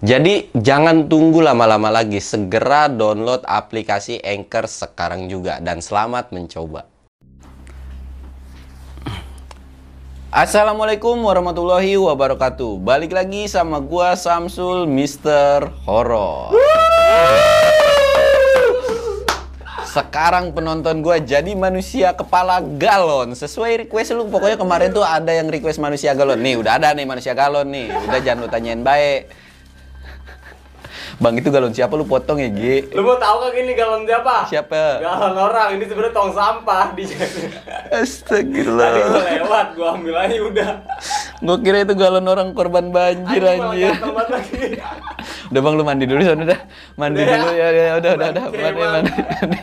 Jadi jangan tunggu lama-lama lagi, segera download aplikasi Anchor sekarang juga dan selamat mencoba. Assalamualaikum warahmatullahi wabarakatuh. Balik lagi sama gua Samsul Mister Horror. Sekarang penonton gua jadi manusia kepala galon Sesuai request lu Pokoknya kemarin tuh ada yang request manusia galon Nih udah ada nih manusia galon nih Udah jangan lu tanyain baik Bang itu galon siapa lu potong ya G? Lu mau tahu kagak ini galon siapa? Siapa? Galon orang, ini sebenarnya tong sampah di Astagfirullah Tadi gua lewat, gua ambil aja udah. Gua kira itu galon orang korban banjir anjir. Udah bang lu mandi dulu sana dah Mandi Udah ya. dulu ya, ya udah udah udah Bangke, mandi, mandi, mandi.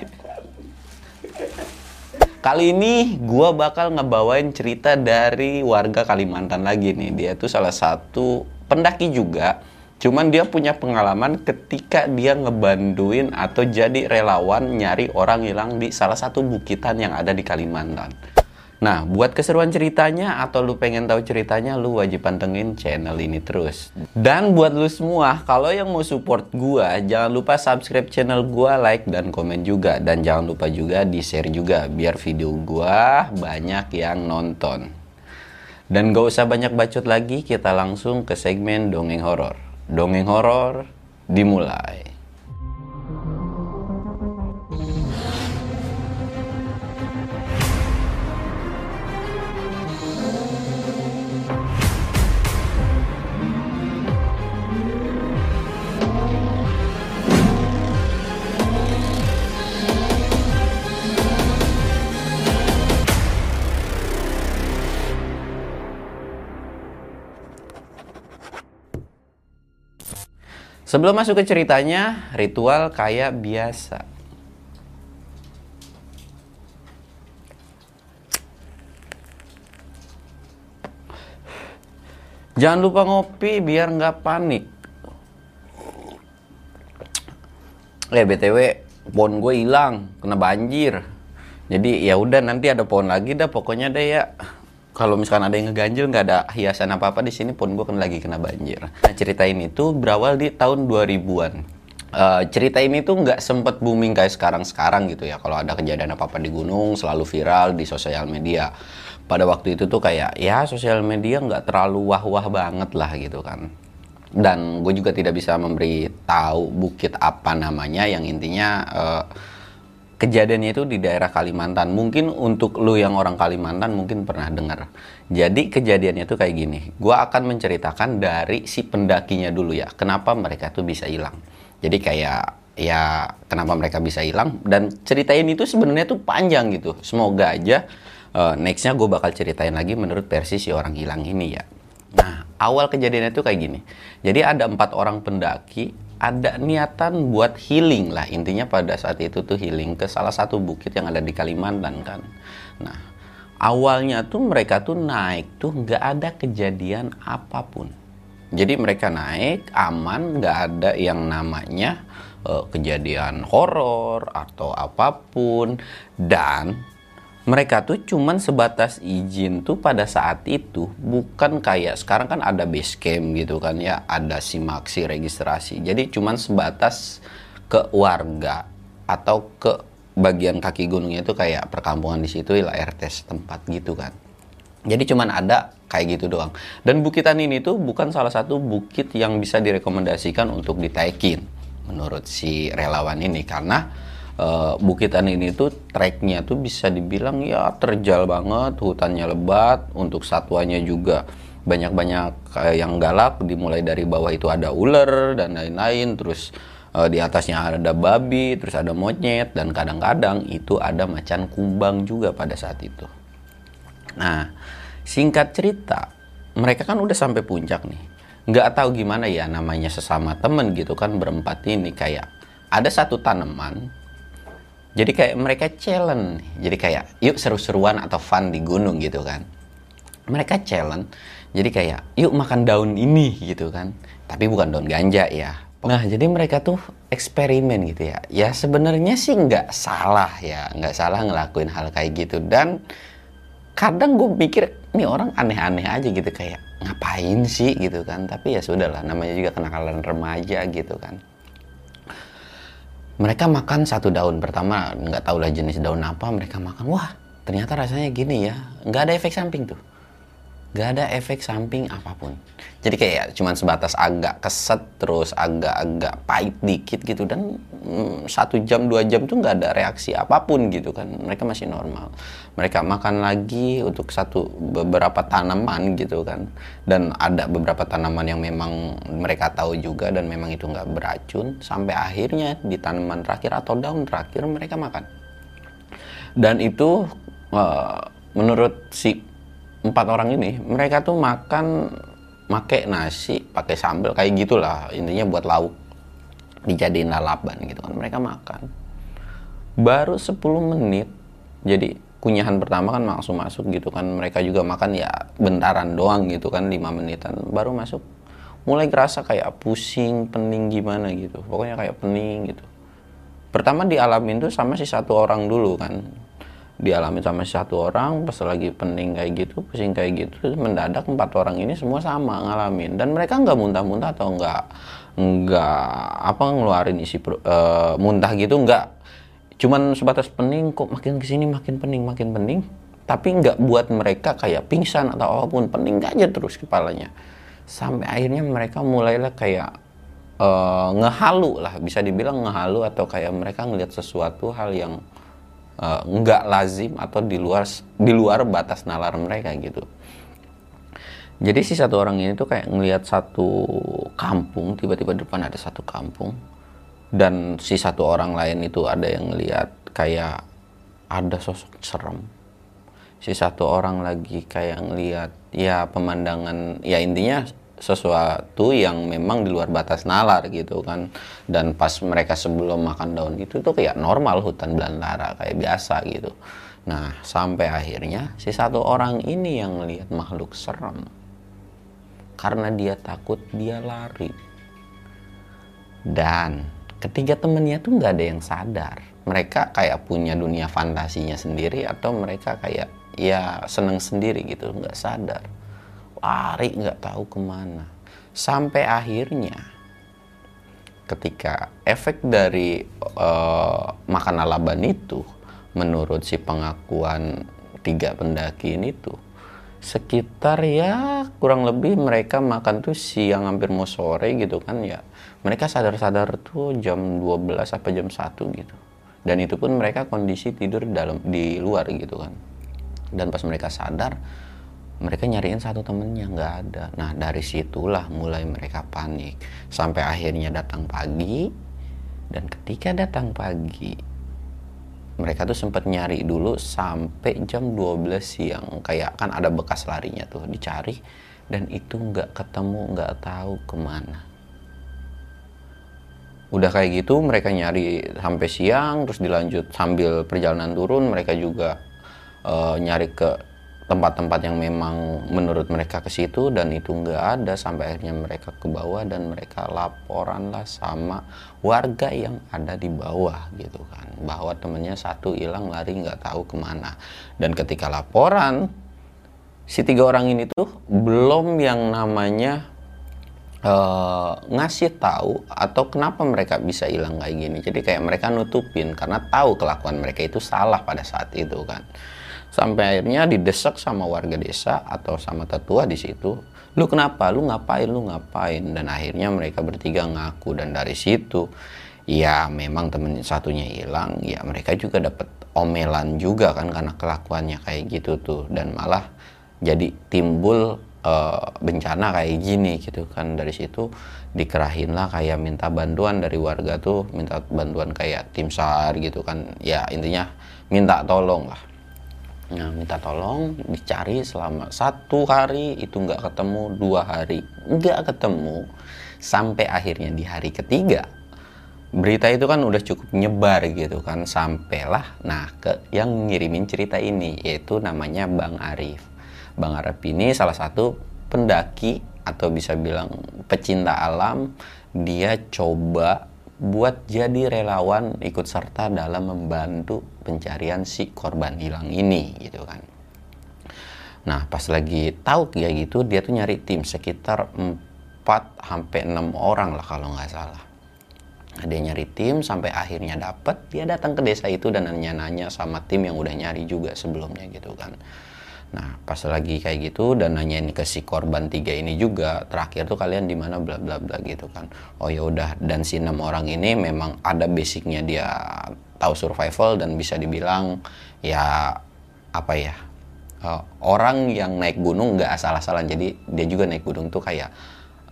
Kali ini gua bakal ngebawain cerita dari warga Kalimantan lagi nih. Dia tuh salah satu pendaki juga. Cuman dia punya pengalaman ketika dia ngebanduin atau jadi relawan nyari orang hilang di salah satu bukitan yang ada di Kalimantan. Nah, buat keseruan ceritanya atau lu pengen tahu ceritanya, lu wajib pantengin channel ini terus. Dan buat lu semua, kalau yang mau support gua, jangan lupa subscribe channel gua, like dan komen juga dan jangan lupa juga di-share juga biar video gua banyak yang nonton. Dan gak usah banyak bacot lagi, kita langsung ke segmen dongeng horor. Dongeng horor dimulai. Sebelum masuk ke ceritanya, ritual kayak biasa. Jangan lupa ngopi biar nggak panik. Eh btw, pohon gue hilang, kena banjir. Jadi ya udah nanti ada pohon lagi dah pokoknya deh ya. Kalau misalkan ada yang ngeganjil nggak ada hiasan apa apa di sini pohon gue kan lagi kena banjir. Nah cerita ini tuh berawal di tahun 2000-an. Eh, cerita ini tuh nggak sempet booming kayak sekarang-sekarang gitu ya. Kalau ada kejadian apa-apa di gunung selalu viral di sosial media. Pada waktu itu tuh kayak ya sosial media nggak terlalu wah-wah banget lah gitu kan. Dan gue juga tidak bisa memberi tahu bukit apa namanya yang intinya eh, kejadiannya itu di daerah Kalimantan. Mungkin untuk lu yang orang Kalimantan mungkin pernah dengar. Jadi kejadiannya tuh kayak gini. Gua akan menceritakan dari si pendakinya dulu ya. Kenapa mereka tuh bisa hilang. Jadi kayak ya kenapa mereka bisa hilang dan cerita ini tuh sebenarnya tuh panjang gitu. Semoga aja eh, nextnya gue bakal ceritain lagi menurut versi si orang hilang ini ya. Nah, awal kejadiannya tuh kayak gini. Jadi ada empat orang pendaki, ada niatan buat healing lah. Intinya pada saat itu tuh healing ke salah satu bukit yang ada di Kalimantan kan. Nah, awalnya tuh mereka tuh naik tuh nggak ada kejadian apa pun. Jadi mereka naik aman, nggak ada yang namanya eh, kejadian horor atau apa pun dan mereka tuh cuman sebatas izin tuh pada saat itu bukan kayak sekarang kan ada base camp gitu kan ya ada simaksi registrasi. Jadi cuman sebatas ke warga atau ke bagian kaki gunungnya itu kayak perkampungan di situ lah RT setempat gitu kan. Jadi cuman ada kayak gitu doang. Dan bukitan ini tuh bukan salah satu bukit yang bisa direkomendasikan untuk ditaikin menurut si relawan ini. Karena eh, bukitan ini tuh treknya tuh bisa dibilang ya terjal banget hutannya lebat untuk satwanya juga banyak-banyak kayak yang galak dimulai dari bawah itu ada ular dan lain-lain terus eh, di atasnya ada babi terus ada monyet dan kadang-kadang itu ada macan kumbang juga pada saat itu. Nah singkat cerita mereka kan udah sampai puncak nih. Nggak tahu gimana ya namanya sesama temen gitu kan berempat ini kayak ada satu tanaman jadi kayak mereka challenge. Jadi kayak yuk seru-seruan atau fun di gunung gitu kan. Mereka challenge. Jadi kayak yuk makan daun ini gitu kan. Tapi bukan daun ganja ya. Nah jadi mereka tuh eksperimen gitu ya. Ya sebenarnya sih nggak salah ya. Nggak salah ngelakuin hal kayak gitu. Dan kadang gue mikir ini orang aneh-aneh aja gitu. Kayak ngapain sih? gitu kan. Tapi ya sudahlah namanya juga kenakalan remaja gitu kan mereka makan satu daun pertama nggak tahu lah jenis daun apa mereka makan. Wah ternyata rasanya gini ya. Nggak ada efek samping tuh nggak ada efek samping apa pun. Jadi kayak cuman sebatas agak keset terus agak-agak pahit dikit gitu dan mm, satu jam dua jam tuh nggak ada reaksi apa pun gitu kan. Mereka masih normal. Mereka makan lagi untuk satu beberapa tanaman gitu kan. Dan ada beberapa tanaman yang memang mereka tahu juga dan memang itu nggak beracun sampai akhirnya di tanaman terakhir atau daun terakhir mereka makan. Dan itu uh, menurut si empat orang ini mereka tuh makan make nasi pakai sambal kayak gitulah intinya buat lauk. Dijadiin lalapan gitu kan mereka makan. Baru 10 menit jadi kunyahan pertama kan langsung masuk gitu kan mereka juga makan ya bentaran doang gitu kan 5 menitan baru masuk. Mulai kerasa kayak pusing pening gimana gitu pokoknya kayak pening gitu. Pertama dialamin tuh sama si satu orang dulu kan dialami sama satu orang pas lagi pening kayak gitu pusing kayak gitu mendadak empat orang ini semua sama ngalamin. Dan mereka nggak muntah-muntah atau nggak nggak apa ngeluarin isi uh, muntah gitu nggak. Cuman sebatas pening kok makin ke sini makin pening makin pening. Tapi nggak buat mereka kayak pingsan atau apa pun pening aja terus kepalanya. Sampai akhirnya mereka mulailah kayak uh, ngehalu lah bisa dibilang ngehalu atau kayak mereka ngelihat sesuatu hal yang uh, nggak lazim atau di luar di luar batas nalar mereka gitu. Jadi si satu orang ini tuh kayak ngelihat satu kampung, tiba-tiba depan ada satu kampung dan si satu orang lain itu ada yang ngelihat kayak ada sosok serem. Si satu orang lagi kayak ngelihat ya pemandangan ya intinya sesuatu yang memang di luar batas nalar gitu kan. Dan pas mereka sebelum makan daun itu tuh kayak normal hutan belantara kayak biasa gitu. Nah sampai akhirnya si satu orang ini yang melihat makhluk serem. Karena dia takut dia lari. Dan ketiga temennya tuh nggak ada yang sadar. Mereka kayak punya dunia fantasinya sendiri atau mereka kayak ya seneng sendiri gitu nggak sadar lari nggak tahu ke mana. Sampai akhirnya ketika efek dari uh, makan alaban itu menurut si pengakuan tiga pendaki ini tuh sekitar ya kurang lebih mereka makan tuh siang hampir mau sore gitu kan ya. Mereka sadar-sadar tuh jam 12 apa jam 1 gitu. Dan itu pun mereka kondisi tidur dalam di luar gitu kan. Dan pas mereka sadar mereka nyariin satu temennya nggak ada. Nah dari situlah mulai mereka panik. Sampai akhirnya datang pagi dan ketika datang pagi mereka tuh sempat nyari dulu sampai jam 12 siang. Kayak kan ada bekas larinya tuh dicari dan itu nggak ketemu nggak tahu ke mana. Udah kayak gitu mereka nyari sampai siang terus dilanjut sambil perjalanan turun mereka juga uh, nyari ke tempat-tempat yang memang menurut mereka ke situ dan itu nggak ada sampai akhirnya mereka ke bawah dan mereka laporan lah sama warga yang ada di bawah gitu kan. Bahwa temennya satu hilang lari nggak tahu ke mana. Dan ketika laporan si tiga orang ini tuh belum yang namanya uh, ngasih tahu atau kenapa mereka bisa hilang kayak gini. Jadi kayak mereka nutupin karena tahu kelakuan mereka itu salah pada saat itu kan sampai akhirnya didesak sama warga desa atau sama tetua di situ lu kenapa? Lu ngapain? Lu ngapain? Dan akhirnya mereka bertiga ngaku. Dan dari situ ya memang temen satunya hilang. Ya mereka juga dapat omelan juga kan karena kelakuannya kayak gitu tuh. Dan malah jadi timbul uh, bencana kayak gini gitu kan. Dari situ dikerahin lah kayak minta bantuan dari warga tuh minta bantuan kayak tim sar gitu kan. Ya intinya minta tolong lah Nah, minta tolong dicari selama satu hari itu nggak ketemu, dua hari nggak ketemu, sampai akhirnya di hari ketiga berita itu kan udah cukup nyebar gitu kan sampailah nah ke yang ngirimin cerita ini yaitu namanya Bang Arif. Bang Arif ini salah satu pendaki atau bisa bilang pecinta alam dia coba buat jadi relawan ikut serta dalam membantu pencarian si korban hilang ini gitu kan. Nah, pas lagi tahu kayak gitu, dia tuh nyari tim sekitar 4 sampai 6 orang lah kalau nggak salah. Dia nyari tim sampai akhirnya dapet, dia datang ke desa itu dan nanya-nanya sama tim yang udah nyari juga sebelumnya gitu kan. Nah, pas lagi kayak gitu dan nanyain ke si korban tiga ini juga, terakhir tuh kalian di mana bla bla bla gitu kan. Oh ya udah dan si enam orang ini memang ada basicnya dia tahu survival dan bisa dibilang ya apa ya uh, orang yang naik gunung nggak asal-asalan. Jadi dia juga naik gunung tuh kayak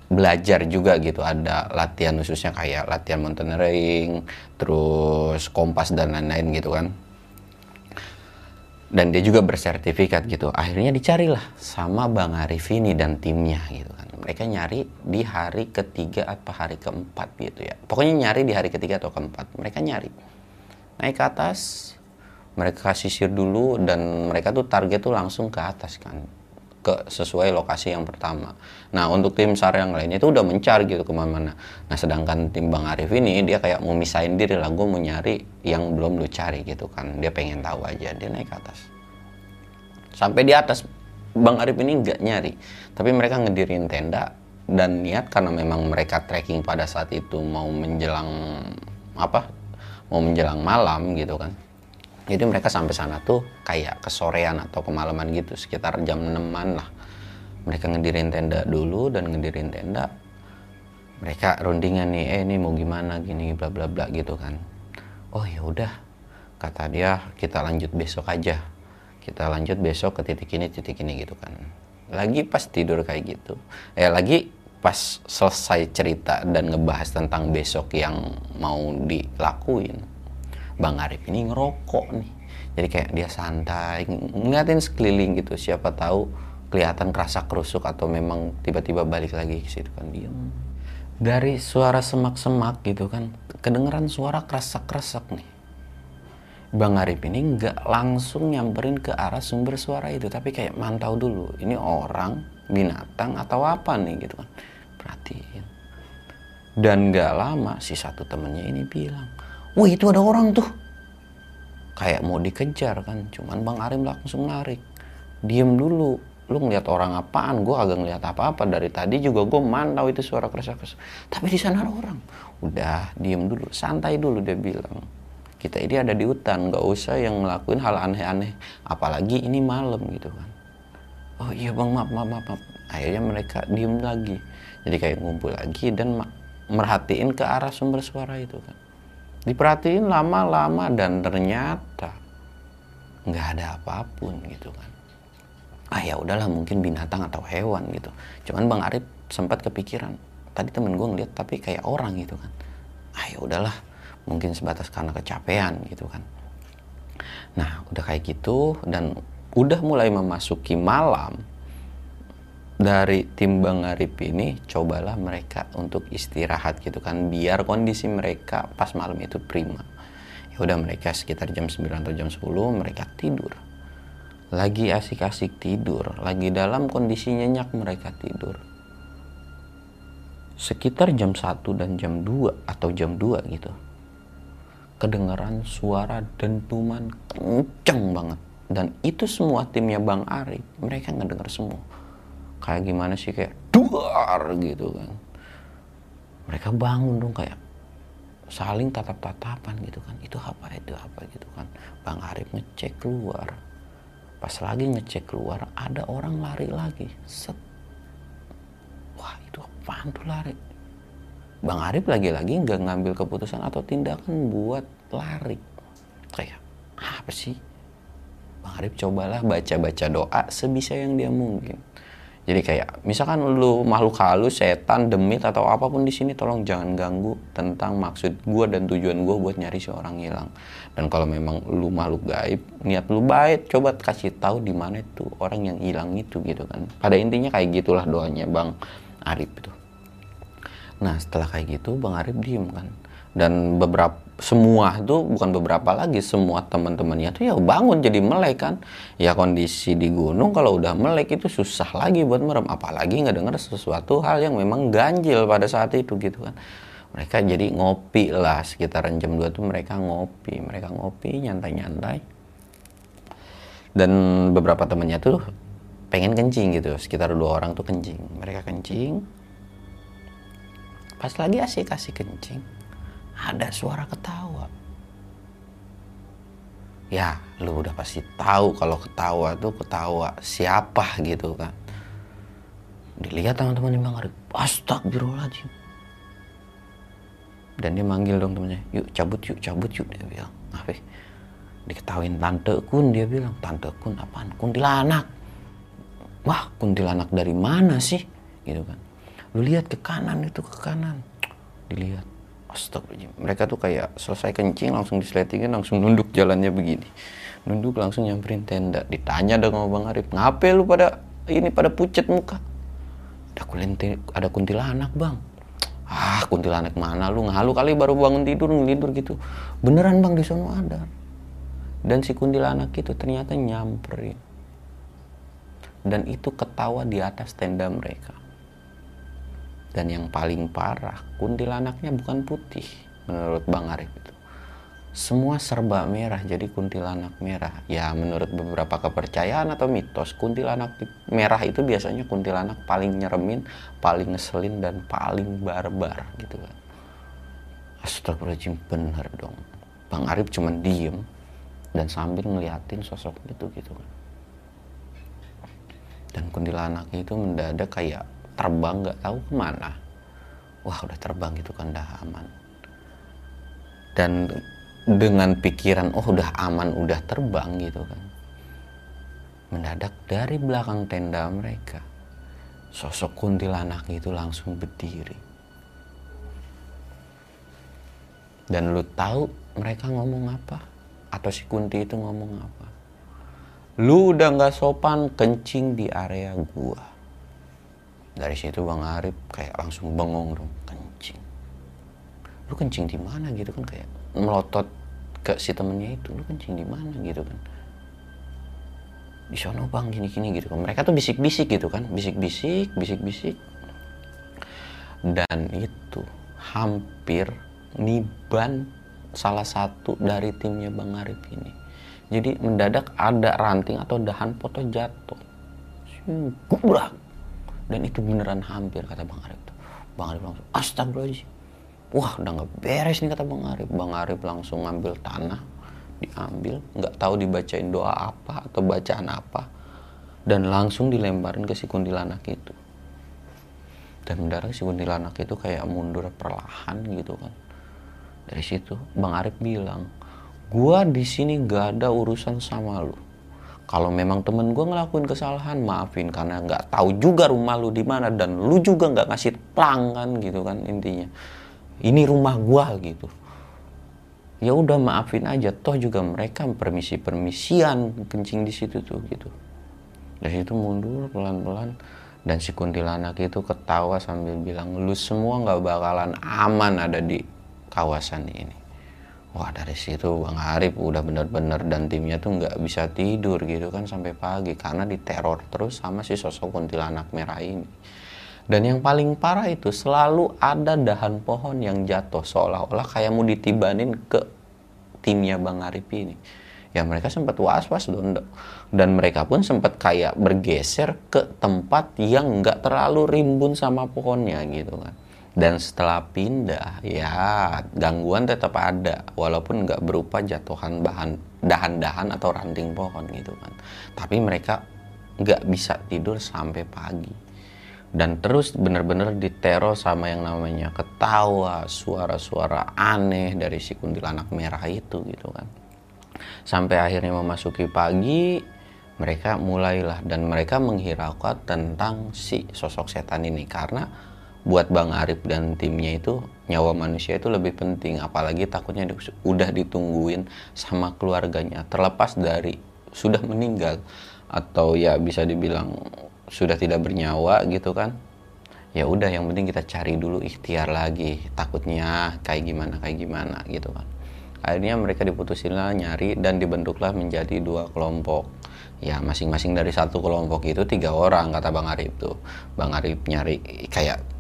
belajar juga gitu. Ada latihan khususnya kayak latihan mountaineering terus kompas dan lain-lain gitu kan. Dan dia juga bersertifikat gitu. Akhirnya dicarilah sama Bang Arif ini dan timnya gitu kan. Mereka nyari di hari ketiga atau hari keempat gitu ya. Pokoknya nyari di hari ketiga atau keempat. Mereka nyari naik ke atas mereka sisir dulu dan mereka tuh target tuh langsung ke atas kan ke sesuai lokasi yang pertama. Nah untuk tim SAR yang lainnya itu udah mencari gitu ke mana-mana. Nah sedangkan tim Bang Arif ini dia kayak mau misahin diri lah, gue mau nyari yang belum lu cari gitu kan. Dia pengen tahu aja, dia naik ke atas. Sampai di atas Bang Arif ini nggak nyari, tapi mereka ngedirin tenda dan niat karena memang mereka trekking pada saat itu mau menjelang apa? Mau menjelang malam gitu kan. Jadi mereka sampai sana tuh kayak kesorean atau kemalaman gitu sekitar jam 6an lah. Mereka ngedirin tenda dulu dan ngedirin tenda mereka rundingan nih eh ini mau gimana? Gini bla bla bla gitu kan. Oh ya udah kata dia kita lanjut besok aja. Kita lanjut besok ke titik ini titik ini gitu kan. Lagi pas tidur kayak gitu eh lagi pas selesai cerita dan ngebahas tentang besok yang mau dilakuin Bang Arif ini ngerokok nih. Jadi kayak dia santai ngeliatin sekeliling gitu. Siapa tahu kelihatan kerasa kerusuk atau memang tiba-tiba balik lagi ke situ kan diam dari suara semak-semak gitu kan kedengeran suara kerasak-kerasak nih. Bang Arif ini nggak langsung nyamperin ke arah sumber suara itu tapi kayak mantau dulu ini orang binatang atau apa nih gitu kan perhatiin. Dan nggak lama si satu temennya ini bilang wah itu ada orang tuh. Kayak mau dikejar kan cuman Bang Arim langsung narik. Diem dulu lu ngeliat orang apaan? Gue agak ngeliat apa-apa. Dari tadi juga gue mantau itu suara keras-keras. Tapi di sana ada orang. Udah diem dulu santai dulu dia bilang. Kita ini ada di hutan nggak usah yang ngelakuin hal aneh-aneh. Apalagi ini malam gitu kan. Oh iya bang maaf maaf, maaf. akhirnya mereka diem lagi jadi kayak ngumpul lagi dan merhatiin ke arah sumber suara itu kan diperhatiin lama-lama dan ternyata nggak ada apa pun gitu kan. Ah ya udahlah mungkin binatang atau hewan gitu. Cuman bang Arif sempat kepikiran. Tadi temen gue ngeliat tapi kayak orang gitu kan. Ah ya udahlah mungkin sebatas karena kecapean gitu kan. Nah udah kayak gitu dan udah mulai memasuki malam dari tim Bang Arif ini cobalah mereka untuk istirahat gitu kan. Biar kondisi mereka pas malam itu prima. Ya udah mereka sekitar jam 9 atau jam 10 mereka tidur. Lagi asik-asik tidur lagi dalam kondisi nyenyak mereka tidur. Sekitar jam 1 dan jam 2 atau jam 2 gitu kedengaran suara dentuman kenceng banget. Dan itu semua timnya Bang Arif mereka ngedenger semua kayak gimana sih kayak duar gitu kan. Mereka bangun dong kayak saling tatap-tatapan gitu kan. Itu apa itu apa gitu kan. Bang Arif ngecek keluar. Pas lagi ngecek keluar ada orang lari lagi. Set. Wah itu apaan tuh lari? Bang Arif lagi-lagi nggak ngambil keputusan atau tindakan buat lari. Kayak apa sih? Bang Arif cobalah baca-baca doa sebisa yang dia mungkin jadi kayak misalkan lu makhluk halus, setan, demit atau apa pun di sini tolong jangan ganggu tentang maksud gua dan tujuan gua buat nyari seorang hilang. Dan kalau memang lu makhluk gaib, niat lu baik, coba kasih tahu di mana itu orang yang hilang itu gitu kan. Pada intinya kayak gitulah doanya Bang Arif itu. Nah setelah kayak gitu Bang Arif diem kan. dan beberapa semua tuh bukan beberapa lagi semua teman-temannya tuh ya bangun jadi melek kan. Ya kondisi di gunung kalau udah melek itu susah lagi buat merem apalagi nggak dengar sesuatu hal yang memang ganjil pada saat itu gitu kan. Mereka jadi ngopi lah sekitaran jam 2 tuh mereka ngopi mereka ngopi nyantai-nyantai. Dan beberapa temannya tuh pengen kencing gitu sekitar dua orang tuh kencing. Mereka kencing pas lagi asik-asik kencing ada suara ketawa. Ya, lu udah pasti tahu kalau ketawa tuh ketawa siapa gitu kan. Dilihat teman-teman di Bang Arif, astagfirullahaladzim. Dan dia manggil dong temennya, yuk cabut yuk, cabut yuk. Dia bilang, apa Diketawain tante kun, dia bilang, tante kun apaan? Kuntilanak. Wah, kuntilanak dari mana sih? Gitu kan. Lu lihat ke kanan itu, ke kanan. Dilihat Astagfirullahaladzim. Mereka tuh kayak selesai kencing langsung disletingin langsung nunduk jalannya begini. Nunduk langsung nyamperin tenda. Ditanya dong sama Bang Arif, ngapain lu pada ini pada pucet muka? Ada kuntilanak, ada kuntilanak bang. Ah kuntilanak mana lu ngalu kali baru bangun tidur ngelidur gitu. Beneran bang di sana ada. Dan si kuntilanak itu ternyata nyamperin. Dan itu ketawa di atas tenda mereka. Dan yang paling parah, kuntilanaknya bukan putih menurut Bang Arif itu. Semua serba merah jadi kuntilanak merah. Ya menurut beberapa kepercayaan atau mitos, kuntilanak merah itu biasanya kuntilanak paling nyeremin, paling ngeselin dan paling barbar gitu kan. Astagfirullahaladzim bener dong. Bang Arif cuma diem dan sambil ngeliatin sosok itu gitu kan. Dan kuntilanak itu mendadak kayak terbang nggak tahu ke mana. Wah udah terbang gitu kan udah aman. Dan dengan pikiran oh udah aman udah terbang gitu kan. Mendadak dari belakang tenda mereka sosok kuntilanak itu langsung berdiri. Dan lu tahu mereka ngomong apa? Atau si kunti itu ngomong apa? Lu udah nggak sopan kencing di area gua dari situ bang Arif kayak langsung bengong dong kencing. Lu kencing di mana? Gitu kan kayak melotot ke si temennya itu lu kencing di mana? Gitu kan. Di sono bang gini gini gitu kan. Mereka tuh bisik-bisik gitu kan bisik-bisik bisik-bisik. Dan itu hampir niban salah satu dari timnya Bang Arif ini. Jadi mendadak ada ranting atau dahan foto jatuh. Gubrak dan itu beneran hampir kata Bang Arif tuh. Bang Arif langsung astagfirullahaladzim. Wah udah nggak beres nih kata Bang Arif. Bang Arif langsung ngambil tanah diambil nggak tahu dibacain doa apa atau bacaan apa dan langsung dilemparin ke si kuntilanak itu. Dan mendarat si kuntilanak itu kayak mundur perlahan gitu kan. Dari situ Bang Arif bilang gua di sini gak ada urusan sama lu kalau memang temen gue ngelakuin kesalahan maafin. Karena nggak tahu juga rumah lu di mana dan lu juga nggak ngasih pelanggan gitu kan intinya. Ini rumah gue gitu. Ya udah maafin aja. Toh juga mereka permisi permisian kencing di situ tuh gitu. Dari situ mundur pelan pelan dan si kuntilanak itu ketawa sambil bilang lu semua nggak bakalan aman ada di kawasan ini wah dari situ Bang Arif udah bener-bener dan timnya tuh nggak bisa tidur gitu kan sampai pagi karena diteror terus sama si sosok kuntilanak merah ini. Dan yang paling parah itu selalu ada dahan pohon yang jatuh seolah-olah kayak mau ditibanin ke timnya Bang Arif ini. Ya mereka sempat was-was dong dan mereka pun sempat kayak bergeser ke tempat yang nggak terlalu rimbun sama pohonnya gitu kan dan setelah pindah ya gangguan tetap ada. Walaupun nggak berupa jatuhan bahan dahan-dahan atau ranting pohon gitu kan. Tapi mereka nggak bisa tidur sampai pagi. Dan terus bener-bener diteror sama yang namanya ketawa suara-suara aneh dari si kuntilanak merah itu gitu kan. Sampai akhirnya memasuki pagi mereka mulailah. Dan mereka menghiraukan tentang si sosok setan ini. Karena buat Bang Arif dan timnya itu nyawa manusia itu lebih penting. Apalagi takutnya udah ditungguin sama keluarganya. Terlepas dari sudah meninggal atau ya bisa dibilang sudah tidak bernyawa gitu kan ya udah yang penting kita cari dulu ikhtiar lagi. Takutnya kayak gimana kayak gimana gitu kan. Akhirnya mereka diputusin lah nyari dan dibentuklah menjadi dua kelompok. Ya masing-masing dari satu kelompok itu tiga orang kata bang Arif tuh. Bang Arif nyari kayak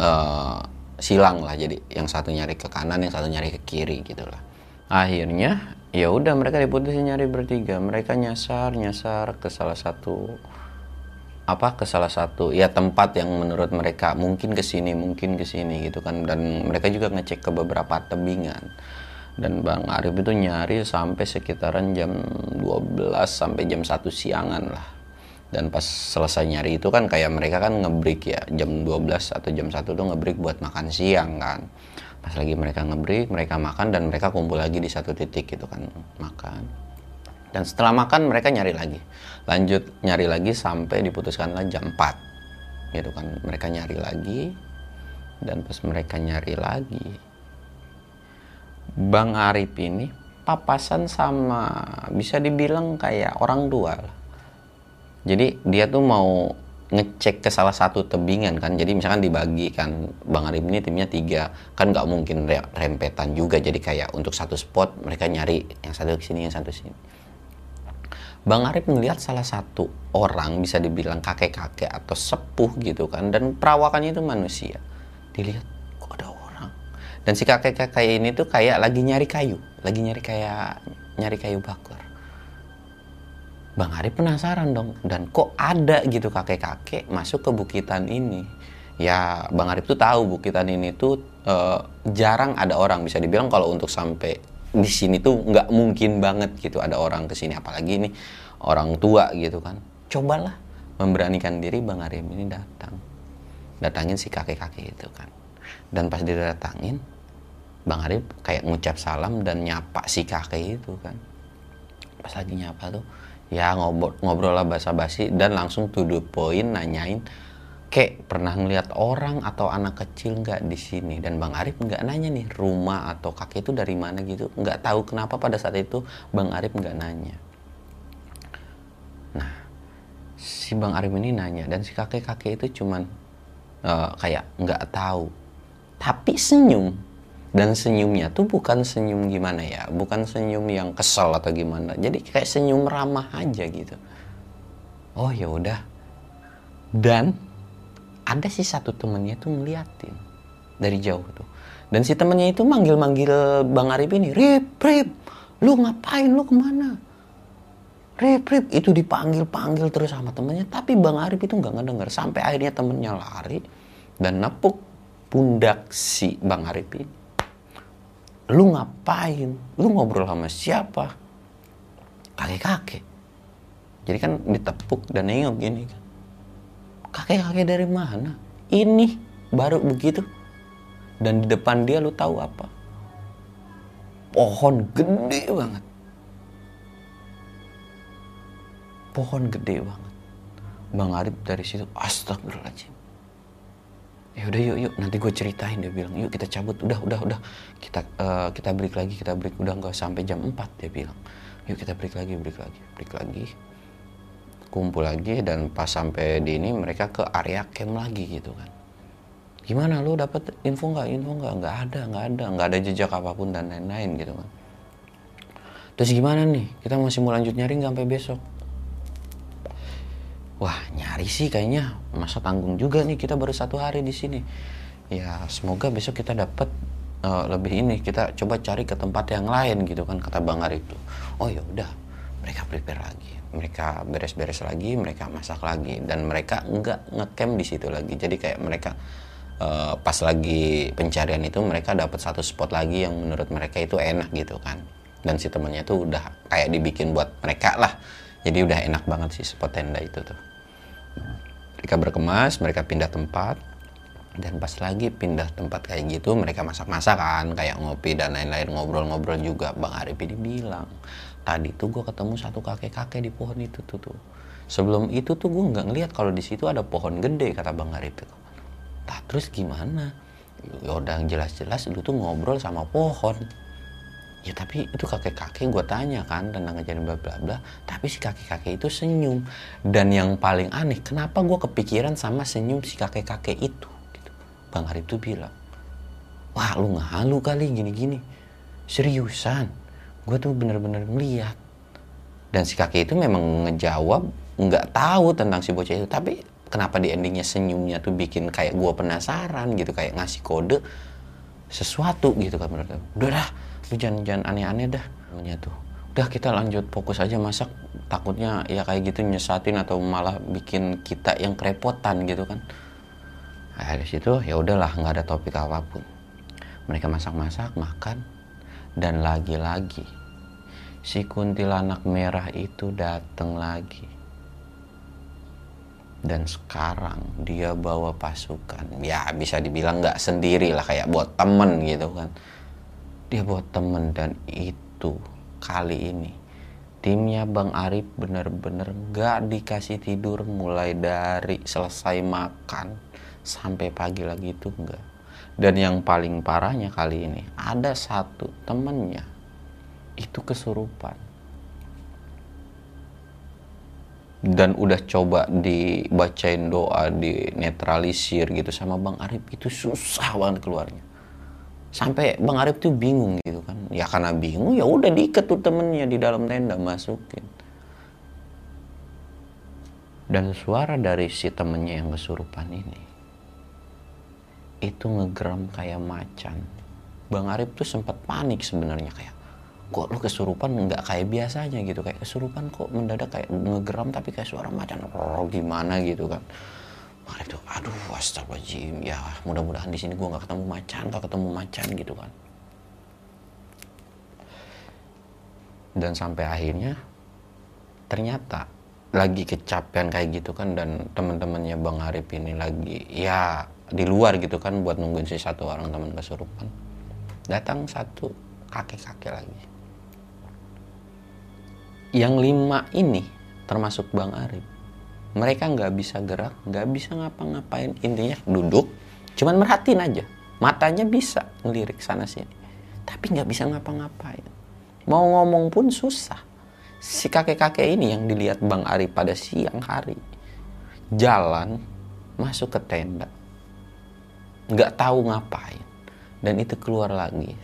eh, silang lah. Jadi yang satu nyari ke kanan yang satu nyari ke kiri gitu lah. Akhirnya ya udah mereka diputusin nyari bertiga. Mereka nyasar nyasar ke salah satu apa ke salah satu ya tempat yang menurut mereka mungkin ke sini mungkin ke sini gitu kan. Dan mereka juga ngecek ke beberapa tebingan. Dan Bang Arif itu nyari sampai sekitaran jam 12 sampai jam 1 siangan lah dan pas selesai nyari itu kan kayak mereka kan ngebreak ya jam 12 atau jam 1 tuh ngebreak buat makan siang kan. Pas lagi mereka ngebreak mereka makan dan mereka kumpul lagi di satu titik gitu kan makan. Dan setelah makan mereka nyari lagi. Lanjut nyari lagi sampai diputuskanlah jam 4 gitu kan. Mereka nyari lagi dan pas mereka nyari lagi Bang Arif ini papasan sama bisa dibilang kayak orang tua lah. Jadi dia tuh mau ngecek ke salah satu tebingan kan. Jadi misalkan dibagi kan Bang Arif ini timnya tiga kan nggak mungkin re- rempetan juga. Jadi kayak untuk satu spot mereka nyari yang satu ke sini yang satu sini. Bang Arif melihat salah satu orang bisa dibilang kakek-kakek atau sepuh gitu kan dan perawakannya itu manusia. Dilihat kok ada orang. Dan si kakek-kakek ini tuh kayak lagi nyari kayu, lagi nyari kayak nyari kayu bakar. Bang Arif penasaran dong dan kok ada gitu kakek-kakek masuk ke bukitan ini. Ya Bang Arif tuh tahu bukitan ini tuh eh, jarang ada orang bisa dibilang kalau untuk sampai di sini tuh nggak mungkin banget gitu ada orang ke sini apalagi ini orang tua gitu kan. Cobalah memberanikan diri Bang Arif ini datang. Datangin si kakek-kakek itu kan. Dan pas dia datangin Bang Arif kayak ngucap salam dan nyapa si kakek itu kan. Pas lagi nyapa tuh ya ngobrol, ngobrol lah basa-basi dan langsung to the point nanyain kek pernah ngeliat orang atau anak kecil nggak di sini? Dan Bang Arif nggak nanya nih rumah atau kakek itu dari mana gitu? Nggak tahu kenapa pada saat itu Bang Arif nggak nanya. Nah si Bang Arif ini nanya dan si kakek-kakek itu cuman eh, kayak nggak tahu. Tapi senyum dan senyumnya tuh bukan senyum gimana ya bukan senyum yang kesel atau gimana. Jadi kayak senyum ramah aja gitu. Oh ya udah. Dan ada sih satu temennya tuh ngeliatin dari jauh tuh. Dan si temennya itu manggil-manggil Bang Arif ini Rip, Rip, lu ngapain, lu ke mana? Rip, Rip, itu dipanggil-panggil terus sama temennya. Tapi Bang Arif itu nggak ngedenger. Sampai akhirnya temennya lari dan nepuk pundak si Bang Arif ini lu ngapain? Lu ngobrol sama siapa? Kakek-kakek. Jadi kan ditepuk dan nengok gini kan. Kakek-kakek dari mana? Ini baru begitu. Dan di depan dia lu tahu apa? Pohon gede banget. Pohon gede banget. Bang Arif dari situ astagfirullahaladzim ya udah yuk yuk. Nanti gue ceritain dia bilang yuk kita cabut. Udah udah udah. Kita eh, kita break lagi kita break. Udah nggak sampai jam 4 dia bilang. Yuk kita break lagi break lagi break lagi. Kumpul lagi dan pas sampai di ini mereka ke area camp lagi gitu kan. Gimana lu dapat info nggak? Info nggak? Nggak ada nggak ada. Nggak ada jejak apa pun dan lain-lain gitu kan. Terus gimana nih? Kita masih mau lanjut nyari nggak sampai besok Wah nyari sih kayaknya masa tanggung juga nih kita baru satu hari di sini. Ya semoga besok kita dapat eh, lebih ini kita coba cari ke tempat yang lain gitu kan kata Bang Arif tuh. Oh ya udah mereka prepare lagi, mereka beres-beres lagi, mereka masak lagi dan mereka nggak ngecamp di situ lagi. Jadi kayak mereka eh, pas lagi pencarian itu mereka dapat satu spot lagi yang menurut mereka itu enak gitu kan. Dan si temennya tuh udah kayak dibikin buat mereka lah. Jadi udah enak banget sih spot tenda itu tuh. Mereka berkemas, mereka pindah tempat. Dan pas lagi pindah tempat kayak gitu mereka masak-masak kan kayak ngopi dan lain-lain ngobrol-ngobrol juga. Bang Arif ini bilang tadi tuh gue ketemu satu kakek-kakek di pohon itu tuh tuh. Sebelum itu tuh gue nggak ngeliat kalau di situ ada pohon gede kata Bang Arif itu nah, terus gimana? Ya udah jelas-jelas lu tuh ngobrol sama pohon ya tapi itu kakek-kakek gue tanya kan tentang kejadian bla bla bla tapi si kakek-kakek itu senyum. Dan yang paling aneh kenapa gue kepikiran sama senyum si kakek-kakek itu? Gitu. bang Arif tuh bilang wah lu ngalu kali gini-gini. Seriusan gue tuh bener-bener ngeliat. Dan si kakek itu memang ngejawab nggak tahu tentang si bocah itu. Tapi kenapa di endingnya senyumnya tuh bikin kayak gue penasaran gitu kayak ngasih kode sesuatu gitu kan menurut gue. udah dah lu jangan jangan aneh-aneh dah namanya tuh. Udah kita lanjut fokus aja masak. Takutnya ya kayak gitu nyesatin atau malah bikin kita yang kerepotan gitu kan. Nah, dari situ ya udahlah nggak ada topik apa pun. Mereka masak-masak makan dan lagi-lagi si kuntilanak merah itu datang lagi. Dan sekarang dia bawa pasukan. Ya bisa dibilang nggak sendiri lah kayak buat temen gitu kan dia bawa temen dan itu kali ini. Timnya Bang Arif bener-bener nggak dikasih tidur mulai dari selesai makan sampai pagi lagi itu enggak dan yang paling parahnya kali ini ada satu temennya itu kesurupan. Dan udah coba dibacain doa di netralisir gitu sama Bang Arif itu susah banget keluarnya sampai Bang Arif tuh bingung gitu kan. Ya karena bingung ya udah diikat tuh temennya di dalam tenda masukin. Dan suara dari si temennya yang kesurupan ini itu ngegeram kayak macan. Bang Arif tuh sempat panik sebenarnya kayak kok lu kesurupan? Nggak kayak biasanya gitu. Kayak kesurupan kok mendadak kayak ngegeram tapi kayak suara macan oh, gimana? gitu kan makanya tuh aduh astagfirullahaladzim. Ya mudah-mudahan di sini gua nggak ketemu macan nggak ketemu macan gitu kan. Dan sampai akhirnya ternyata lagi kecapean kayak gitu kan dan teman-temannya Bang Arif ini lagi ya di luar gitu kan buat nungguin si satu orang teman kesurupan. Datang satu kakek-kakek lagi. Yang lima ini termasuk Bang Arif mereka nggak bisa gerak nggak bisa ngapa-ngapain. Intinya duduk cuman merhatiin aja. Matanya bisa ngelirik sana sini tapi nggak bisa ngapa-ngapain. Mau ngomong pun susah. Si kakek-kakek ini yang dilihat Bang Arif pada siang hari jalan masuk ke tenda. Nggak tahu ngapain. Dan itu keluar lagi.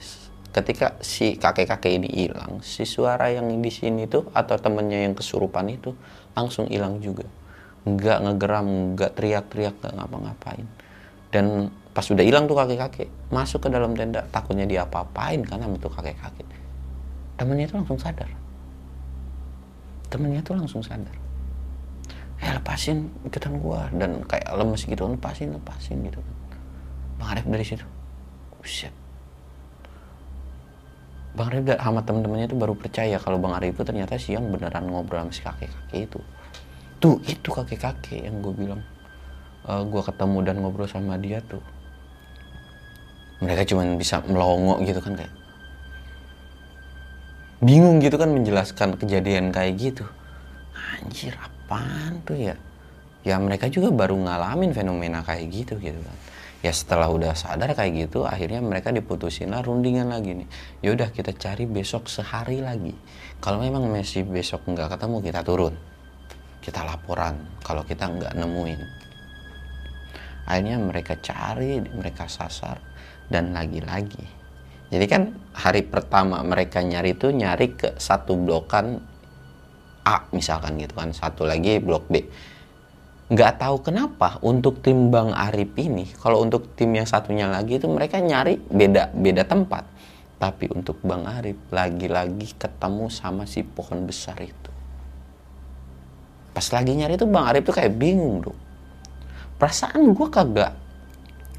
Ketika si kakek-kakek ini hilang, si suara yang di sini tuh atau temennya yang kesurupan itu langsung hilang juga. Nggak ngegeram, nggak teriak-teriak, nggak ngapa-ngapain. Dan pas sudah hilang tuh kakek-kakek, masuk ke dalam tenda, takutnya dia apa-apain karena itu kakek-kakek. Temennya itu langsung sadar. Temennya tuh langsung sadar. Eh lepasin ikutan gua dan kayak lemes gitu, lepasin, lepasin gitu kan. Bang Arif dari situ. Buset Bang Arif sama temen-temennya itu baru percaya kalau Bang Arif itu ternyata siang beneran ngobrol sama si kakek-kakek itu. Tuh, itu kakek-kakek yang gue bilang. Uh, gue ketemu dan ngobrol sama dia tuh. Mereka cuma bisa melongo gitu kan kayak. Bingung gitu kan menjelaskan kejadian kayak gitu. Anjir, apaan tuh ya? Ya mereka juga baru ngalamin fenomena kayak gitu gitu kan ya setelah udah sadar kayak gitu akhirnya mereka diputusin lah rundingan lagi nih yaudah kita cari besok sehari lagi kalau memang masih besok nggak ketemu kita turun kita laporan kalau kita nggak nemuin. Akhirnya mereka cari mereka sasar dan lagi-lagi. Jadi kan hari pertama mereka nyari itu nyari ke satu blokan A misalkan gitu kan satu lagi blok B. Nggak tahu kenapa untuk tim Bang Arif ini kalau untuk tim yang satunya lagi itu mereka nyari beda beda tempat. Tapi untuk Bang Arif lagi-lagi ketemu sama si pohon besar itu pas lagi nyari itu Bang Arif tuh kayak bingung tuh perasaan gue kagak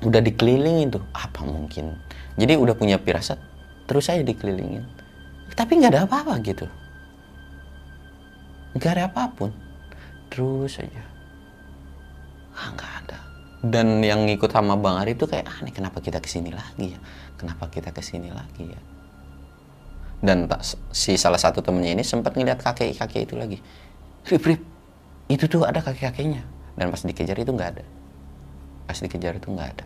udah dikelilingin tuh. Apa mungkin? Jadi udah punya pirasat terus saya dikelilingin. Tapi nggak ada apa-apa gitu. Nggak ada apa pun. Terus aja. Ah nggak ada. Dan yang ngikut sama bang Ari itu kayak aneh kenapa kita ke sini lagi ya? Kenapa kita ke sini lagi ya? Dan tak, si salah satu temennya ini sempat ngeliat kakek kakek itu lagi. Rip rip itu tuh ada kakek kakeknya dan pas dikejar itu nggak ada. Pas dikejar itu nggak ada.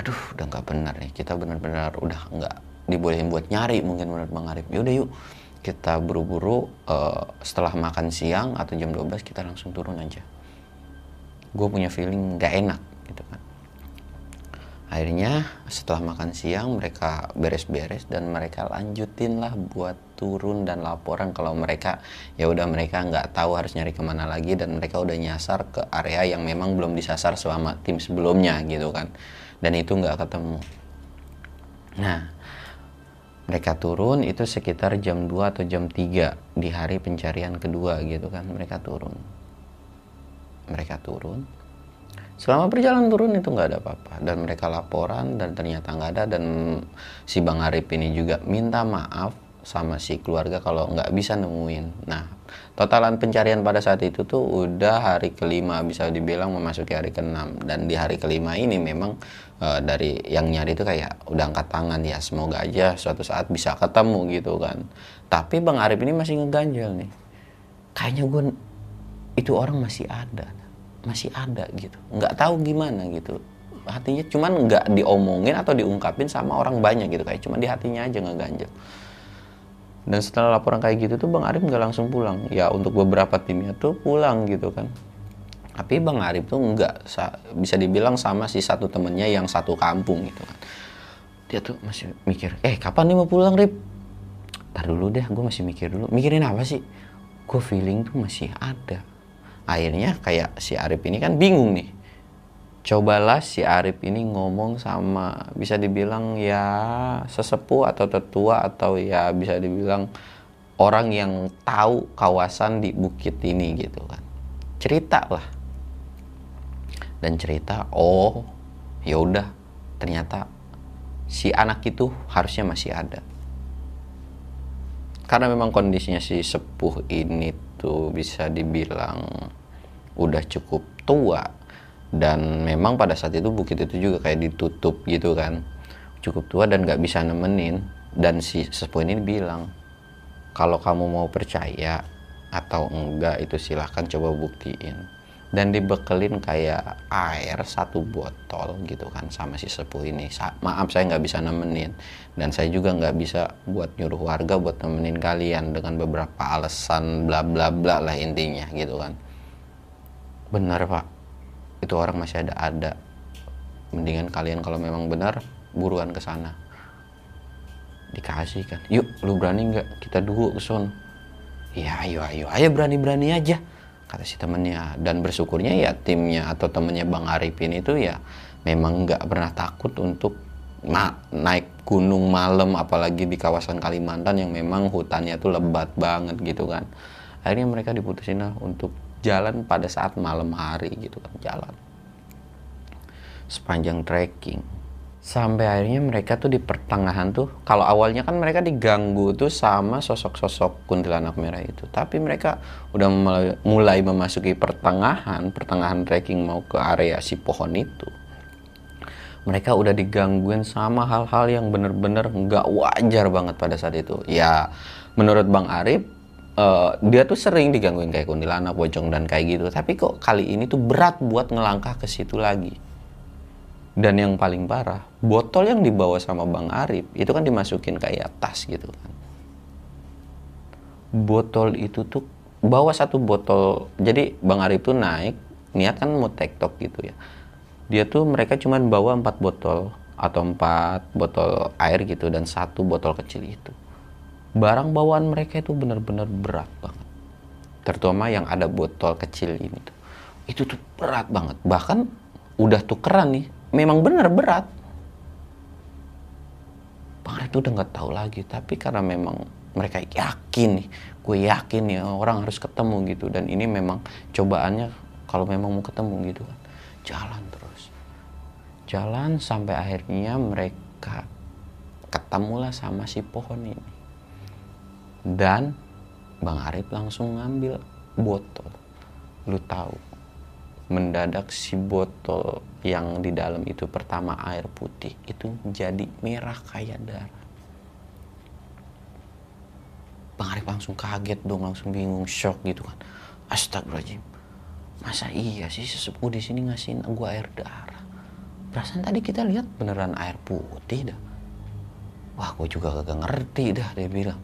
Aduh udah nggak benar nih. Kita benar-benar udah nggak dibolehin buat nyari mungkin menurut Bang Arif. Yaudah yuk kita buru-buru eh, setelah makan siang atau jam 12 kita langsung turun aja. Gue punya feeling gak enak gitu kan. Akhirnya setelah makan siang mereka beres-beres dan mereka lanjutin lah buat turun dan laporan kalau mereka ya udah mereka nggak tahu harus nyari ke mana lagi dan mereka udah nyasar ke area yang memang belum disasar selama tim sebelumnya gitu kan. Dan itu nggak ketemu. Nah mereka turun itu sekitar jam 2 atau jam 3 di hari pencarian kedua gitu kan mereka turun. Mereka turun. Selama perjalanan turun itu nggak ada apa-apa. Dan mereka laporan dan ternyata nggak ada. Dan si bang Arif ini juga minta maaf sama si keluarga kalau nggak bisa nemuin. Nah totalan pencarian pada saat itu tuh udah hari kelima bisa dibilang memasuki hari keenam. Dan di hari kelima ini memang eh, dari yang nyari itu kayak udah angkat tangan ya semoga aja suatu saat bisa ketemu gitu kan. Tapi bang Arif ini masih ngeganjel nih. Kayaknya gue itu orang masih ada masih ada gitu. Nggak tahu gimana gitu. Hatinya cuman nggak diomongin atau diungkapin sama orang banyak gitu kayak cuma di hatinya aja ngeganjel dan setelah laporan kayak gitu tuh bang Arif nggak langsung pulang. Ya untuk beberapa timnya tuh pulang gitu kan. Tapi bang Arif tuh nggak sa- bisa dibilang sama si satu temennya yang satu kampung gitu kan. Dia tuh masih mikir eh kapan nih mau pulang Rip? Ntar dulu deh gue masih mikir dulu. Mikirin apa sih? Gue feeling tuh masih ada. Akhirnya kayak si Arif ini kan bingung nih cobalah si Arif ini ngomong sama bisa dibilang ya sesepuh atau tetua atau ya bisa dibilang orang yang tahu kawasan di bukit ini gitu kan. Cerita lah. Dan cerita oh ya udah ternyata si anak itu harusnya masih ada. Karena memang kondisinya si sepuh ini tuh bisa dibilang udah cukup tua dan memang pada saat itu bukit itu juga kayak ditutup gitu kan. Cukup tua dan nggak bisa nemenin. Dan si sepuh ini bilang kalau kamu mau percaya atau enggak itu silahkan coba buktiin. Dan dibekelin kayak air satu botol gitu kan sama si sepuh ini. Sa- maaf saya nggak bisa nemenin. Dan saya juga nggak bisa buat nyuruh warga buat nemenin kalian dengan beberapa alasan bla bla bla lah intinya gitu kan. Benar pak itu orang masih ada ada. Mendingan kalian kalau memang benar buruan ke sana. Dikasih kan. Yuk lu berani nggak? Kita dulu ke sono ya ayo ayo. Ayo berani berani aja kata si temennya. Dan bersyukurnya ya timnya atau temennya bang Arifin itu ya memang nggak pernah takut untuk ma- naik gunung malam apalagi di kawasan Kalimantan yang memang hutannya tuh lebat banget gitu kan. Akhirnya mereka diputusin lah untuk jalan pada saat malam hari gitu kan jalan. Sepanjang trekking. Sampai akhirnya mereka tuh di pertengahan tuh kalau awalnya kan mereka diganggu tuh sama sosok-sosok kuntilanak merah itu. Tapi mereka udah mulai, memasuki pertengahan pertengahan trekking mau ke area si pohon itu. Mereka udah digangguin sama hal-hal yang bener-bener nggak wajar banget pada saat itu. Ya menurut Bang Arif eh, dia tuh sering digangguin kayak kuntilanak pocong dan kayak gitu tapi kok kali ini tuh berat buat ngelangkah ke situ lagi dan yang paling parah, botol yang dibawa sama Bang Arif itu kan dimasukin kayak tas gitu kan. Botol itu tuh bawa satu botol. Jadi Bang Arif tuh naik, niat kan mau tektok gitu ya. Dia tuh mereka cuman bawa empat botol atau empat botol air gitu dan satu botol kecil itu. Barang bawaan mereka itu benar-benar berat banget. Terutama yang ada botol kecil ini tuh. Itu tuh berat banget. Bahkan udah tukeran nih memang benar berat Bang tuh udah nggak tahu lagi tapi karena memang mereka yakin nih gue yakin nih orang harus ketemu gitu dan ini memang cobaannya kalau memang mau ketemu gitu kan jalan terus jalan sampai akhirnya mereka ketemulah sama si pohon ini dan Bang Arif langsung ngambil botol lu tahu mendadak si botol yang di dalam itu pertama air putih itu jadi merah kayak darah. Bang Arif langsung kaget dong, langsung bingung, shock gitu kan. Astagfirullahaladzim, masa iya sih sesepuh di sini ngasihin gua air darah? Perasaan tadi kita lihat beneran air putih dah. wah gue juga kagak ngerti dah dia bilang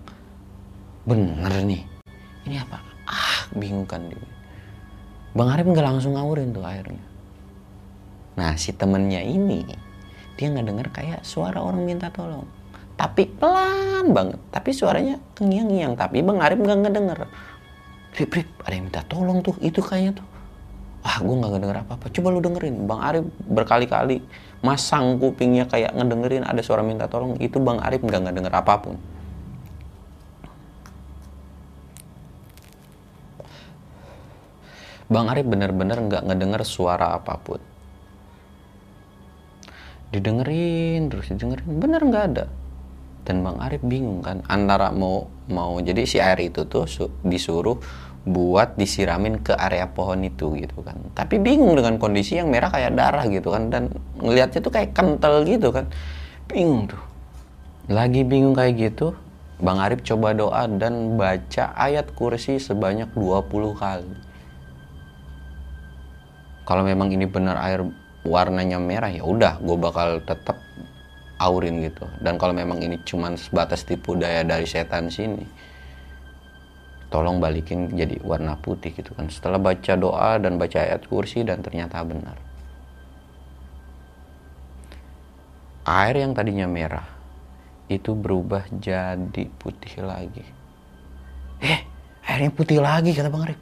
bener nih. Ini apa? Ah bingung kan dia. Bang Arif nggak langsung ngawurin tuh airnya nah si temennya ini dia nggak denger kayak suara orang minta tolong. Tapi pelan banget. Tapi suaranya kengiang-ngiang tapi Bang Arif nggak ngedenger. Rip, Rip, ada yang minta tolong tuh. Itu kayaknya tuh. Wah, gue nggak ngedenger apa-apa. Coba lu dengerin. Bang Arif berkali-kali masang kupingnya kayak ngedengerin ada suara minta tolong. Itu Bang Arif nggak ngedenger apa pun. Bang Arif bener-bener nggak ngedenger suara apa pun. Didengerin terus didengerin, bener nggak ada. Dan Bang Arif bingung kan antara mau mau jadi si air itu tuh su- disuruh buat disiramin ke area pohon itu gitu kan. Tapi bingung dengan kondisi yang merah kayak darah gitu kan dan ngelihatnya tuh kayak kental gitu kan. Bingung tuh. Lagi bingung kayak gitu, Bang Arif coba doa dan baca ayat kursi sebanyak 20 kali kalau memang ini benar air warnanya merah ya udah gue bakal tetap aurin gitu. Dan kalau memang ini cuma sebatas tipu daya dari setan sini tolong balikin jadi warna putih gitu kan. Setelah baca doa dan baca ayat kursi dan ternyata benar. Air yang tadinya merah itu berubah jadi putih lagi. Eh airnya putih lagi kata bang Arif.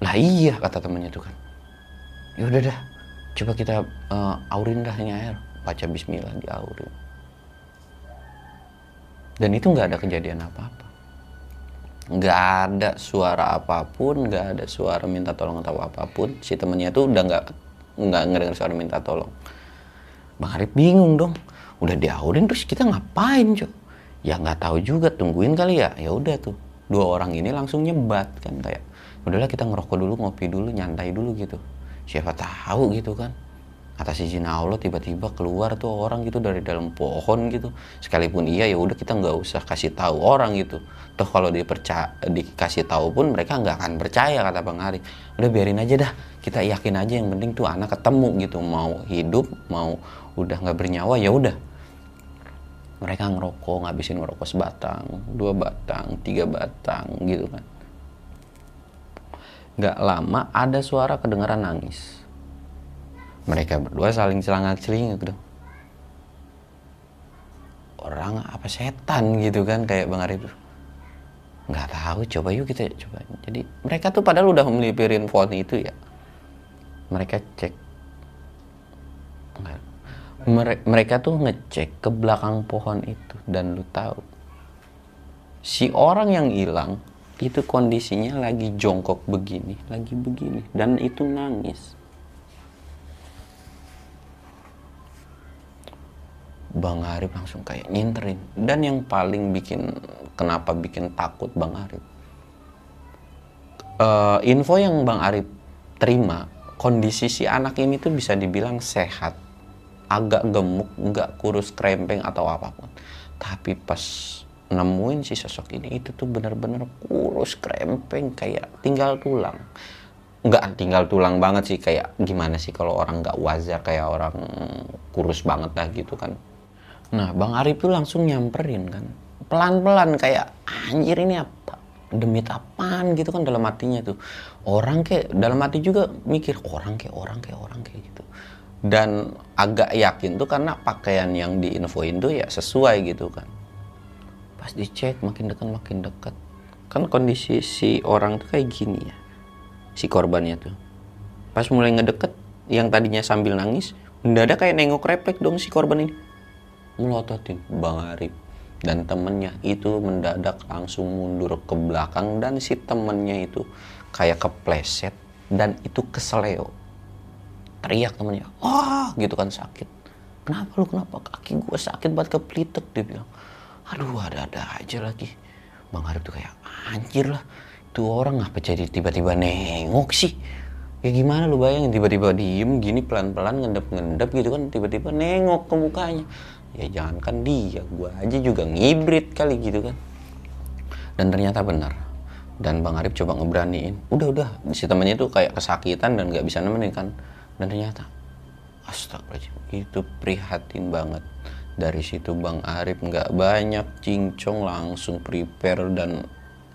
Lah iya kata temennya tuh kan ya udah dah. Coba kita eh, aurin dah ini air. Baca Bismillah di aurin. Dan itu nggak ada kejadian apa-apa. Nggak ada suara apa pun nggak ada suara minta tolong atau apa pun. Si temennya tuh udah nggak nggak ngedengar suara minta tolong. Bang Arif bingung dong. Udah diaurin terus kita ngapain cok? Ya nggak tahu juga tungguin kali ya. Ya udah tuh. Dua orang ini langsung nyebat kan kayak. Udahlah kita ngerokok dulu ngopi dulu nyantai dulu gitu siapa tahu gitu kan. Atas izin Allah tiba-tiba keluar tuh orang gitu dari dalam pohon gitu. Sekalipun iya ya udah kita nggak usah kasih tahu orang gitu. Toh kalau dia percaya dikasih tahu pun mereka nggak akan percaya kata bang Ari udah biarin aja dah. Kita yakin aja yang penting tuh anak ketemu gitu. Mau hidup mau udah nggak bernyawa ya udah. Mereka ngerokok ngabisin ngerokok sebatang dua batang tiga batang gitu kan nggak lama ada suara kedengaran nangis. Mereka berdua saling celangat celingak dong. Orang apa setan gitu kan kayak bang Arif. Nggak tahu coba yuk kita coba. Jadi mereka tuh padahal udah melipirin pohon itu ya. Mereka cek. Mere- mereka tuh ngecek ke belakang pohon itu dan lu tahu si orang yang hilang itu kondisinya lagi jongkok begini, lagi begini, dan itu nangis. Bang Arif langsung kayak nyinterin. Dan yang paling bikin, kenapa bikin takut Bang Arif? Eh, info yang Bang Arif terima, kondisi si anak ini tuh bisa dibilang sehat. Agak gemuk, nggak kurus krempeng atau apa pun. Tapi pas nemuin si sosok ini itu tuh bener-bener kurus krempeng kayak tinggal tulang. Nggak tinggal tulang banget sih kayak gimana sih kalau orang nggak wajar kayak orang kurus banget lah gitu kan. Nah bang Arif tuh langsung nyamperin kan. Pelan-pelan kayak anjir ini apa? Demit apaan? gitu kan dalam hatinya tuh. Orang kayak dalam hati juga mikir orang kayak orang kayak orang kayak gitu. Dan agak yakin tuh karena pakaian yang diinfoin tuh ya sesuai gitu kan pas dicek makin dekat makin dekat. Kan kondisi si orang tuh kayak gini ya si korbannya tuh. Pas mulai ngedeket yang tadinya sambil nangis mendadak kayak nengok refleks dong si korban ini. Melototin bang Arif dan temennya itu mendadak langsung mundur ke belakang dan si temennya itu kayak kepleset dan itu keseleo. Teriak temennya wah gitu kan sakit. Kenapa lu? Kenapa kaki gue sakit banget kepelitek dia bilang aduh ada-ada aja lagi. Bang Arif tuh kayak anjir lah itu orang ngapa jadi tiba-tiba nengok sih? Ya gimana lu bayangin tiba-tiba diem gini pelan-pelan ngendep-ngendep gitu kan tiba-tiba nengok ke mukanya. Ya jangankan dia gua aja juga ngibrit kali gitu kan. Dan ternyata benar. Dan Bang Arif coba ngeberaniin. Udah udah si temannya tuh kayak kesakitan dan nggak bisa nemenin kan. Dan ternyata astagfirullahaladzim itu prihatin banget dari situ Bang Arif nggak banyak cincong langsung prepare dan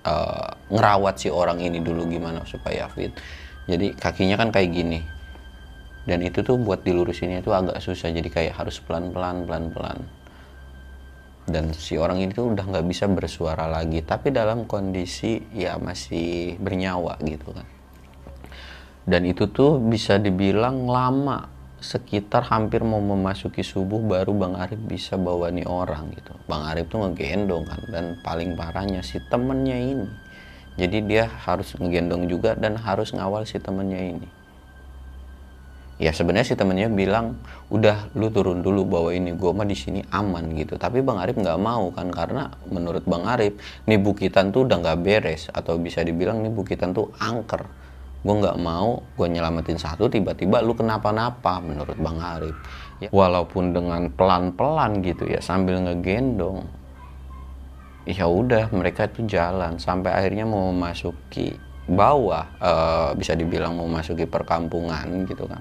eh, ngerawat si orang ini dulu gimana supaya fit. Jadi kakinya kan kayak gini. Dan itu tuh buat dilurusinnya itu agak susah. Jadi kayak harus pelan-pelan pelan-pelan. Dan si orang ini tuh udah nggak bisa bersuara lagi. Tapi dalam kondisi ya masih bernyawa gitu kan. Dan itu tuh bisa dibilang lama sekitar hampir mau memasuki subuh baru Bang Arif bisa bawa nih orang gitu. Bang Arif tuh ngegendong kan dan paling parahnya si temennya ini. Jadi dia harus ngegendong juga dan harus ngawal si temennya ini. Ya sebenarnya si temennya bilang udah lu turun dulu bawa ini gua mah di sini aman gitu. Tapi bang Arif nggak mau kan karena menurut bang Arif nih bukitan tuh udah nggak beres atau bisa dibilang nih bukitan tuh angker gue nggak mau gue nyelamatin satu tiba-tiba lu kenapa-napa menurut bang Arif ya, walaupun dengan pelan-pelan gitu ya sambil ngegendong ya udah mereka itu jalan sampai akhirnya mau memasuki bawah eh, bisa dibilang mau memasuki perkampungan gitu kan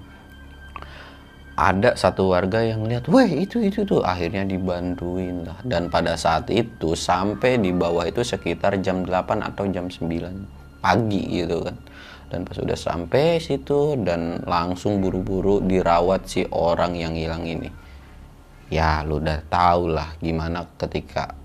ada satu warga yang lihat, wah itu itu tuh akhirnya dibantuin lah. Dan pada saat itu sampai di bawah itu sekitar jam 8 atau jam 9 pagi gitu kan. Dan pas udah sampai situ dan langsung buru-buru dirawat si orang yang hilang ini. Ya lu udah tau lah gimana ketika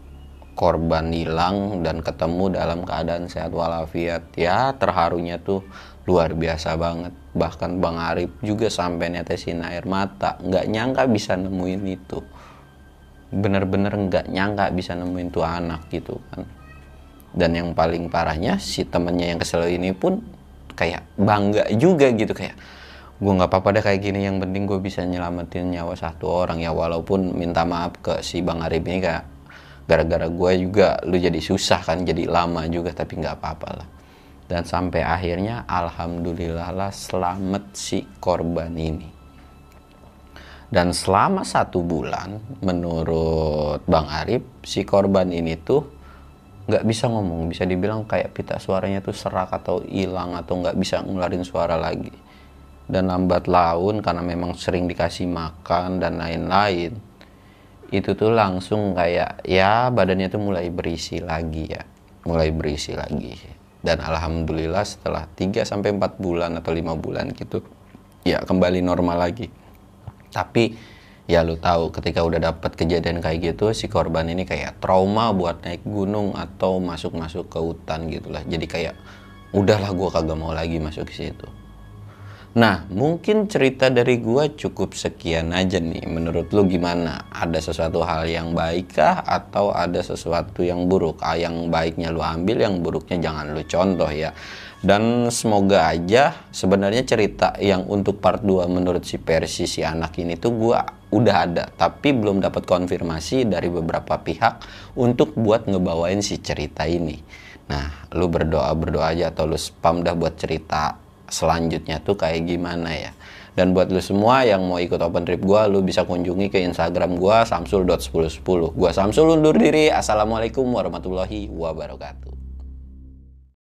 korban hilang dan ketemu dalam keadaan sehat walafiat. Ya terharunya tuh luar biasa banget bahkan Bang Arif juga sampai netesin air mata nggak nyangka bisa nemuin itu bener-bener nggak nyangka bisa nemuin tuh anak gitu kan dan yang paling parahnya si temennya yang kesel ini pun kayak bangga juga gitu kayak gue nggak apa-apa deh kayak gini yang penting gue bisa nyelamatin nyawa satu orang ya walaupun minta maaf ke si Bang Arif ini kayak gara-gara gue juga lu jadi susah kan jadi lama juga tapi nggak apa-apa lah. Dan sampai akhirnya alhamdulillah lah selamat si korban ini. Dan selama satu bulan menurut Bang Arif si korban ini tuh nggak bisa ngomong bisa dibilang kayak pita suaranya tuh serak atau hilang atau nggak bisa ngeluarin suara lagi. Dan lambat laun karena memang sering dikasih makan dan lain-lain itu tuh langsung kayak ya badannya tuh mulai berisi lagi ya mulai berisi lagi. Dan alhamdulillah setelah 3 sampai 4 bulan atau lima bulan gitu ya kembali normal lagi. Tapi ya lu tahu ketika udah dapat kejadian kayak gitu si korban ini kayak trauma buat naik gunung atau masuk-masuk ke hutan gitulah jadi kayak udahlah gua kagak mau lagi masuk ke situ Nah, mungkin cerita dari gua cukup sekian aja nih. Menurut lu gimana? Ada sesuatu hal yang baik kah atau ada sesuatu yang buruk? Ah, yang baiknya lu ambil, yang buruknya jangan lu contoh ya. Dan semoga aja sebenarnya cerita yang untuk part 2 menurut si Persi si anak ini tuh gua udah ada, tapi belum dapat konfirmasi dari beberapa pihak untuk buat ngebawain si cerita ini. Nah, lu berdoa berdoa aja atau lu spam dah buat cerita selanjutnya tuh kayak gimana ya. Dan buat lu semua yang mau ikut open trip gua lu bisa kunjungi ke instagram gua samsul.1010 gua samsul undur diri. Assalamualaikum warahmatullahi wabarakatuh